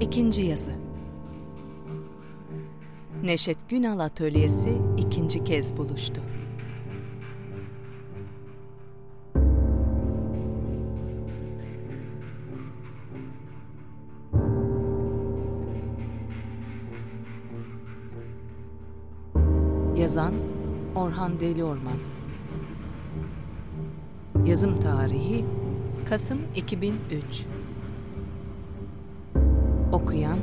İkinci yazı. Neşet Günal Atölyesi ikinci kez buluştu. Yazan Orhan Deliorman Yazım tarihi Kasım 2003 Okuyan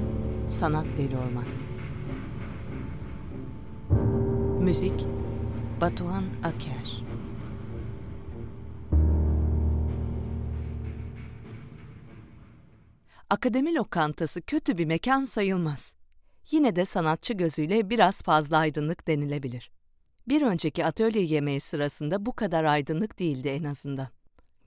Sanat Deliorman Müzik Batuhan Aker Akademi lokantası kötü bir mekan sayılmaz. Yine de sanatçı gözüyle biraz fazla aydınlık denilebilir. Bir önceki atölye yemeği sırasında bu kadar aydınlık değildi en azından.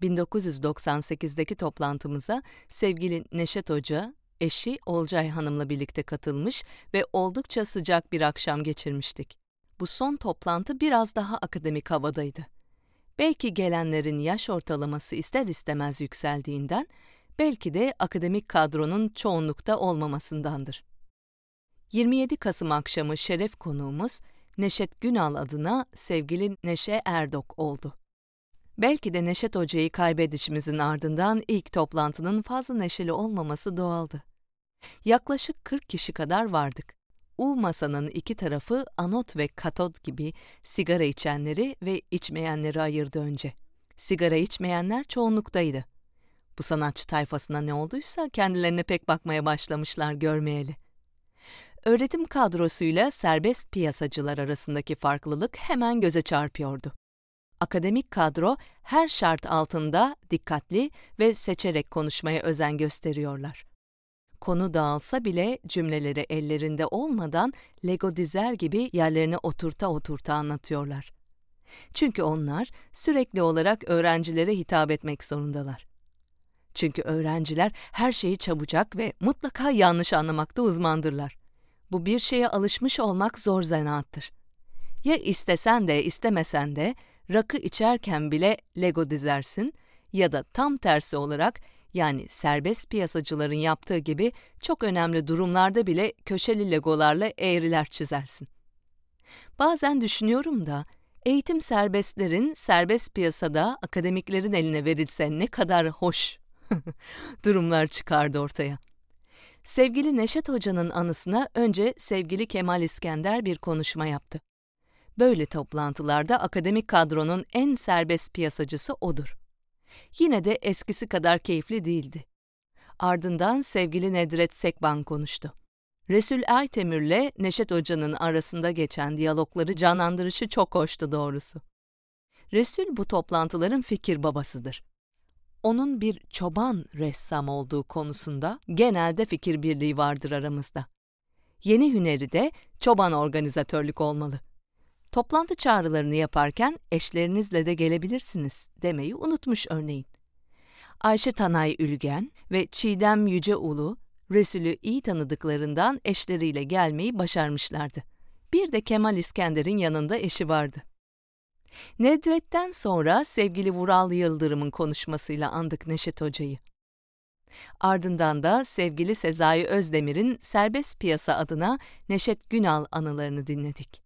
1998'deki toplantımıza sevgili Neşet Hoca, eşi Olcay Hanım'la birlikte katılmış ve oldukça sıcak bir akşam geçirmiştik. Bu son toplantı biraz daha akademik havadaydı. Belki gelenlerin yaş ortalaması ister istemez yükseldiğinden, belki de akademik kadronun çoğunlukta olmamasındandır. 27 Kasım akşamı şeref konuğumuz Neşet Günal adına sevgili Neşe Erdok oldu. Belki de Neşet Hoca'yı kaybedişimizin ardından ilk toplantının fazla neşeli olmaması doğaldı. Yaklaşık 40 kişi kadar vardık. U masanın iki tarafı anot ve katod gibi sigara içenleri ve içmeyenleri ayırdı önce. Sigara içmeyenler çoğunluktaydı. Bu sanatçı tayfasına ne olduysa kendilerine pek bakmaya başlamışlar görmeyeli. Öğretim kadrosuyla serbest piyasacılar arasındaki farklılık hemen göze çarpıyordu. Akademik kadro her şart altında dikkatli ve seçerek konuşmaya özen gösteriyorlar. Konu dağılsa bile cümleleri ellerinde olmadan Lego dizer gibi yerlerine oturta oturta anlatıyorlar. Çünkü onlar sürekli olarak öğrencilere hitap etmek zorundalar. Çünkü öğrenciler her şeyi çabucak ve mutlaka yanlış anlamakta uzmandırlar. Bu bir şeye alışmış olmak zor zanaattır. Ya istesen de istemesen de rakı içerken bile Lego dizersin ya da tam tersi olarak yani serbest piyasacıların yaptığı gibi çok önemli durumlarda bile köşeli legolarla eğriler çizersin. Bazen düşünüyorum da eğitim serbestlerin serbest piyasada akademiklerin eline verilse ne kadar hoş durumlar çıkardı ortaya. Sevgili Neşet Hoca'nın anısına önce sevgili Kemal İskender bir konuşma yaptı. Böyle toplantılarda akademik kadronun en serbest piyasacısı odur. Yine de eskisi kadar keyifli değildi. Ardından sevgili Nedret Sekban konuştu. Resul Aytemir'le Neşet Hoca'nın arasında geçen diyalogları canlandırışı çok hoştu doğrusu. Resul bu toplantıların fikir babasıdır onun bir çoban ressam olduğu konusunda genelde fikir birliği vardır aramızda. Yeni hüneri de çoban organizatörlük olmalı. Toplantı çağrılarını yaparken eşlerinizle de gelebilirsiniz demeyi unutmuş örneğin. Ayşe Tanay Ülgen ve Çiğdem Yüceulu, Resulü iyi tanıdıklarından eşleriyle gelmeyi başarmışlardı. Bir de Kemal İskender'in yanında eşi vardı. Nedret'ten sonra sevgili Vural Yıldırım'ın konuşmasıyla andık Neşet Hoca'yı. Ardından da sevgili Sezai Özdemir'in Serbest Piyasa adına Neşet Günal anılarını dinledik.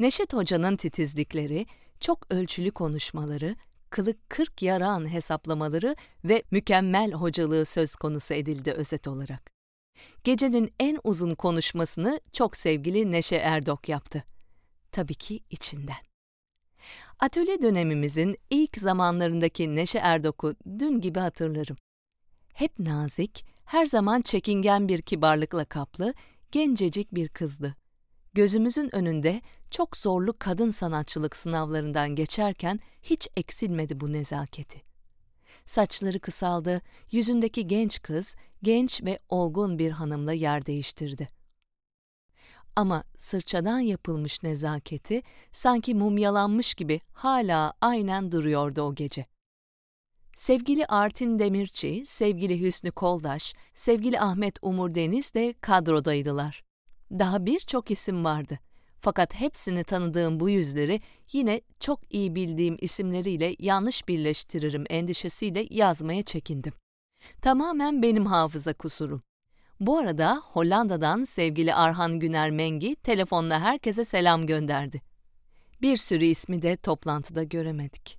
Neşet Hoca'nın titizlikleri, çok ölçülü konuşmaları, kılık kırk yaran hesaplamaları ve mükemmel hocalığı söz konusu edildi özet olarak. Gecenin en uzun konuşmasını çok sevgili Neşe Erdok yaptı. Tabii ki içinden. Atölye dönemimizin ilk zamanlarındaki Neşe Erdok'u dün gibi hatırlarım. Hep nazik, her zaman çekingen bir kibarlıkla kaplı, gencecik bir kızdı. Gözümüzün önünde çok zorlu kadın sanatçılık sınavlarından geçerken hiç eksilmedi bu nezaketi. Saçları kısaldı, yüzündeki genç kız, genç ve olgun bir hanımla yer değiştirdi. Ama sırçadan yapılmış nezaketi sanki mumyalanmış gibi hala aynen duruyordu o gece. Sevgili Artin Demirci, sevgili Hüsnü Koldaş, sevgili Ahmet Umur Deniz de kadrodaydılar. Daha birçok isim vardı. Fakat hepsini tanıdığım bu yüzleri yine çok iyi bildiğim isimleriyle yanlış birleştiririm endişesiyle yazmaya çekindim. Tamamen benim hafıza kusurum. Bu arada Hollanda'dan sevgili Arhan Güner Mengi telefonla herkese selam gönderdi. Bir sürü ismi de toplantıda göremedik.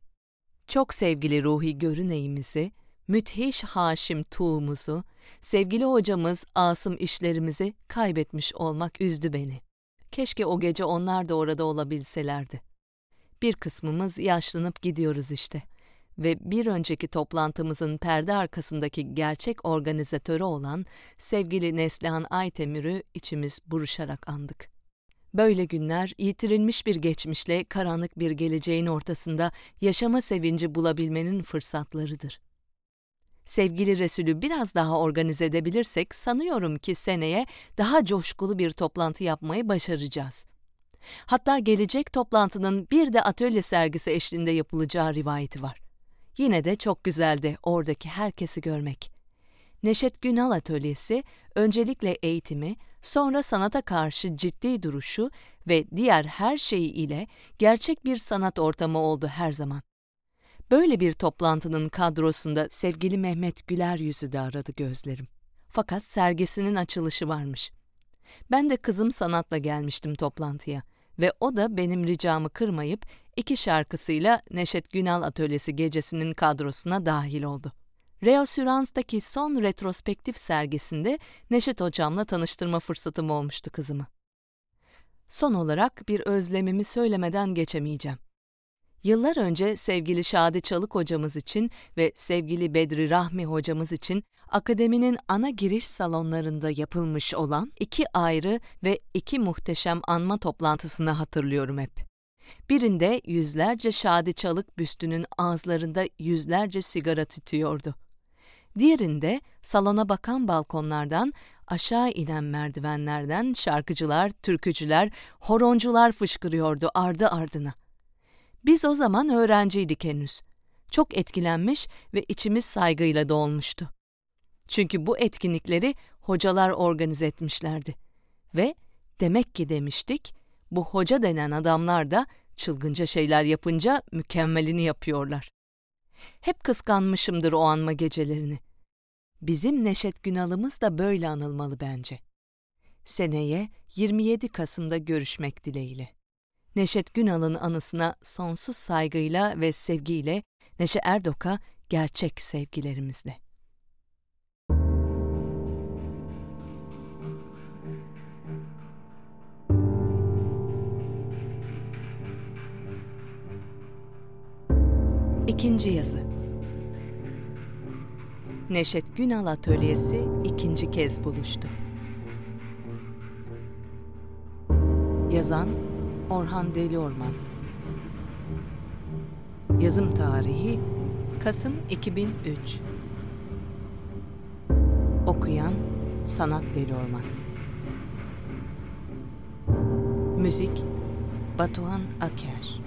Çok sevgili Ruhi Görüneyimizi, müthiş Haşim Tuğ'umuzu, sevgili hocamız Asım işlerimizi kaybetmiş olmak üzdü beni. Keşke o gece onlar da orada olabilselerdi. Bir kısmımız yaşlanıp gidiyoruz işte ve bir önceki toplantımızın perde arkasındaki gerçek organizatörü olan sevgili Neslihan Aytemir'i içimiz buruşarak andık. Böyle günler yitirilmiş bir geçmişle karanlık bir geleceğin ortasında yaşama sevinci bulabilmenin fırsatlarıdır. Sevgili Resulü biraz daha organize edebilirsek sanıyorum ki seneye daha coşkulu bir toplantı yapmayı başaracağız. Hatta gelecek toplantının bir de atölye sergisi eşliğinde yapılacağı rivayeti var. Yine de çok güzeldi oradaki herkesi görmek. Neşet Günal Atölyesi öncelikle eğitimi, sonra sanata karşı ciddi duruşu ve diğer her şeyi ile gerçek bir sanat ortamı oldu her zaman. Böyle bir toplantının kadrosunda sevgili Mehmet Güler yüzü de aradı gözlerim. Fakat sergisinin açılışı varmış. Ben de kızım sanatla gelmiştim toplantıya ve o da benim ricamı kırmayıp iki şarkısıyla Neşet Günal Atölyesi gecesinin kadrosuna dahil oldu. Reasürans'taki son retrospektif sergisinde Neşet Hocam'la tanıştırma fırsatım olmuştu kızımı. Son olarak bir özlemimi söylemeden geçemeyeceğim. Yıllar önce sevgili Şadi Çalık hocamız için ve sevgili Bedri Rahmi hocamız için akademinin ana giriş salonlarında yapılmış olan iki ayrı ve iki muhteşem anma toplantısını hatırlıyorum hep. Birinde yüzlerce Şadi Çalık büstünün ağızlarında yüzlerce sigara tütüyordu. Diğerinde salona bakan balkonlardan, aşağı inen merdivenlerden şarkıcılar, türkücüler, horoncular fışkırıyordu ardı ardına. Biz o zaman öğrenciydik henüz. Çok etkilenmiş ve içimiz saygıyla dolmuştu. Çünkü bu etkinlikleri hocalar organize etmişlerdi. Ve demek ki demiştik, bu hoca denen adamlar da çılgınca şeyler yapınca mükemmelini yapıyorlar. Hep kıskanmışımdır o anma gecelerini. Bizim Neşet Günal'ımız da böyle anılmalı bence. Seneye 27 Kasım'da görüşmek dileğiyle. Neşet Günal'ın anısına sonsuz saygıyla ve sevgiyle Neşe Erdok'a gerçek sevgilerimizle. İkinci yazı Neşet Günal Atölyesi ikinci kez buluştu. Yazan Orhan Deliorman Yazım tarihi Kasım 2003 Okuyan Sanat Deliorman Müzik Batuhan Aker